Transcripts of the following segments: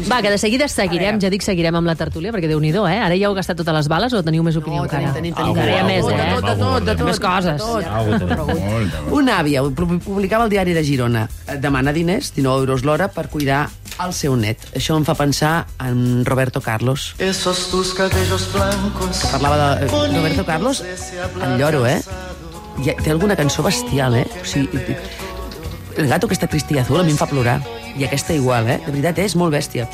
sí, sí. Va, que de seguida seguirem, ja dic seguirem amb la tertúlia, perquè déu nhi eh? Ara ja heu gastat totes les bales o teniu més opinió No, tenim, encara? tenim, Ah, tenim. Encara més, eh? De tot, de tot, de tot. Més coses. tenim. Una àvia pu- publicava al diari de Girona eh, demana diners, 19 euros l'hora, per cuidar el seu net. Això em fa pensar en Roberto Carlos. Esos tus cabellos blancos. Parlava de eh, Roberto Carlos, en lloro, eh? I té alguna cançó bestial, eh? O sigui, el gato que està trist i azul a mi em fa plorar. I aquesta igual, eh? De veritat, eh? és molt bèstia.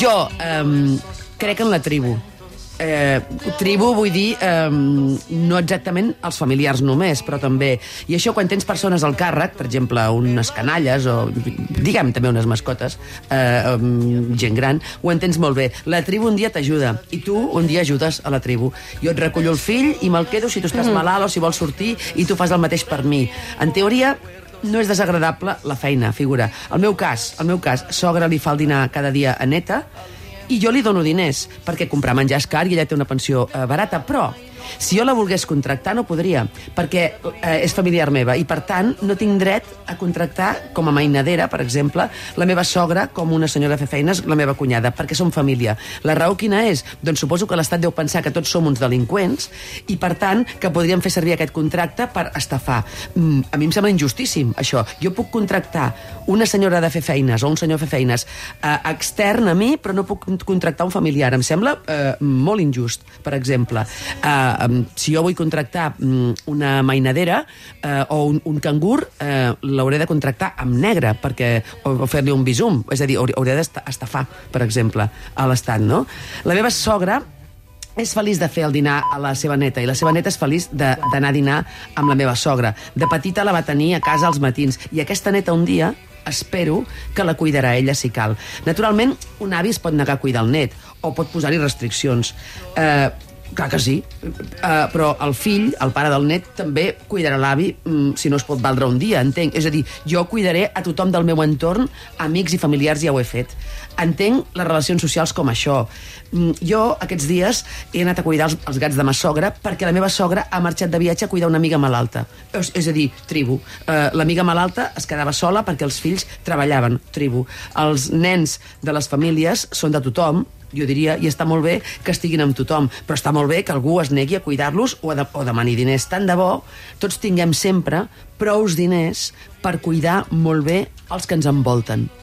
Jo eh, crec en la tribu. Eh, tribu vull dir eh, no exactament els familiars només, però també. I això quan tens persones al càrrec, per exemple, unes canalles o, diguem, també unes mascotes, eh, gent gran, ho entens molt bé. La tribu un dia t'ajuda i tu un dia ajudes a la tribu. Jo et recullo el fill i me'l quedo si tu estàs malalt o si vols sortir i tu fas el mateix per mi. En teoria, no és desagradable la feina, figura. El meu cas, el meu cas, sogra li fa el dinar cada dia a neta i jo li dono diners, perquè comprar menjar és car i ella té una pensió eh, barata, però si jo la volgués contractar no podria, perquè eh, és familiar meva i per tant no tinc dret a contractar com a mainadera, per exemple, la meva sogra com una senyora a fer feines, la meva cunyada, perquè som família. La raó quina és? Doncs suposo que l'Estat deu pensar que tots som uns delinqüents i per tant que podríem fer servir aquest contracte per estafar. Mm, a mi em sembla injustíssim, això. Jo puc contractar una senyora de fer feines o un senyor a fer feines eh, extern a mi, però no puc contractar un familiar. Em sembla eh, molt injust, per exemple. Eh, si jo vull contractar mm, una mainadera eh, o un, un cangur, eh, l'hauré de contractar amb negre perquè, o, o fer-li un bisum. És a dir, hauré, d'estafar, per exemple, a l'Estat, no? La meva sogra és feliç de fer el dinar a la seva neta i la seva neta és feliç d'anar a dinar amb la meva sogra. De petita la va tenir a casa als matins i aquesta neta un dia espero que la cuidarà ella si cal. Naturalment, un avi es pot negar a cuidar el net o pot posar-hi restriccions. Eh, clar que sí, eh, però el fill, el pare del net, també cuidarà l'avi mm, si no es pot valdre un dia, entenc. És a dir, jo cuidaré a tothom del meu entorn, amics i familiars ja ho he fet. Entenc les relacions socials com això. Mm, Jo, aquests dies, he anat a cuidar els, els gats de ma sogra perquè la meva sogra ha marxat de viatge a cuidar una amiga malalta. És, és a dir, tribu. Eh, L'amiga malalta es quedava sola perquè els fills treballaven, tribu. Els nens de les famílies són de tothom, jo diria, i està molt bé que estiguin amb tothom, però està molt bé que algú es negui a cuidar-los o, a de, o demani diners. Tant de bo tots tinguem sempre prous diners per cuidar molt bé els que ens envolten.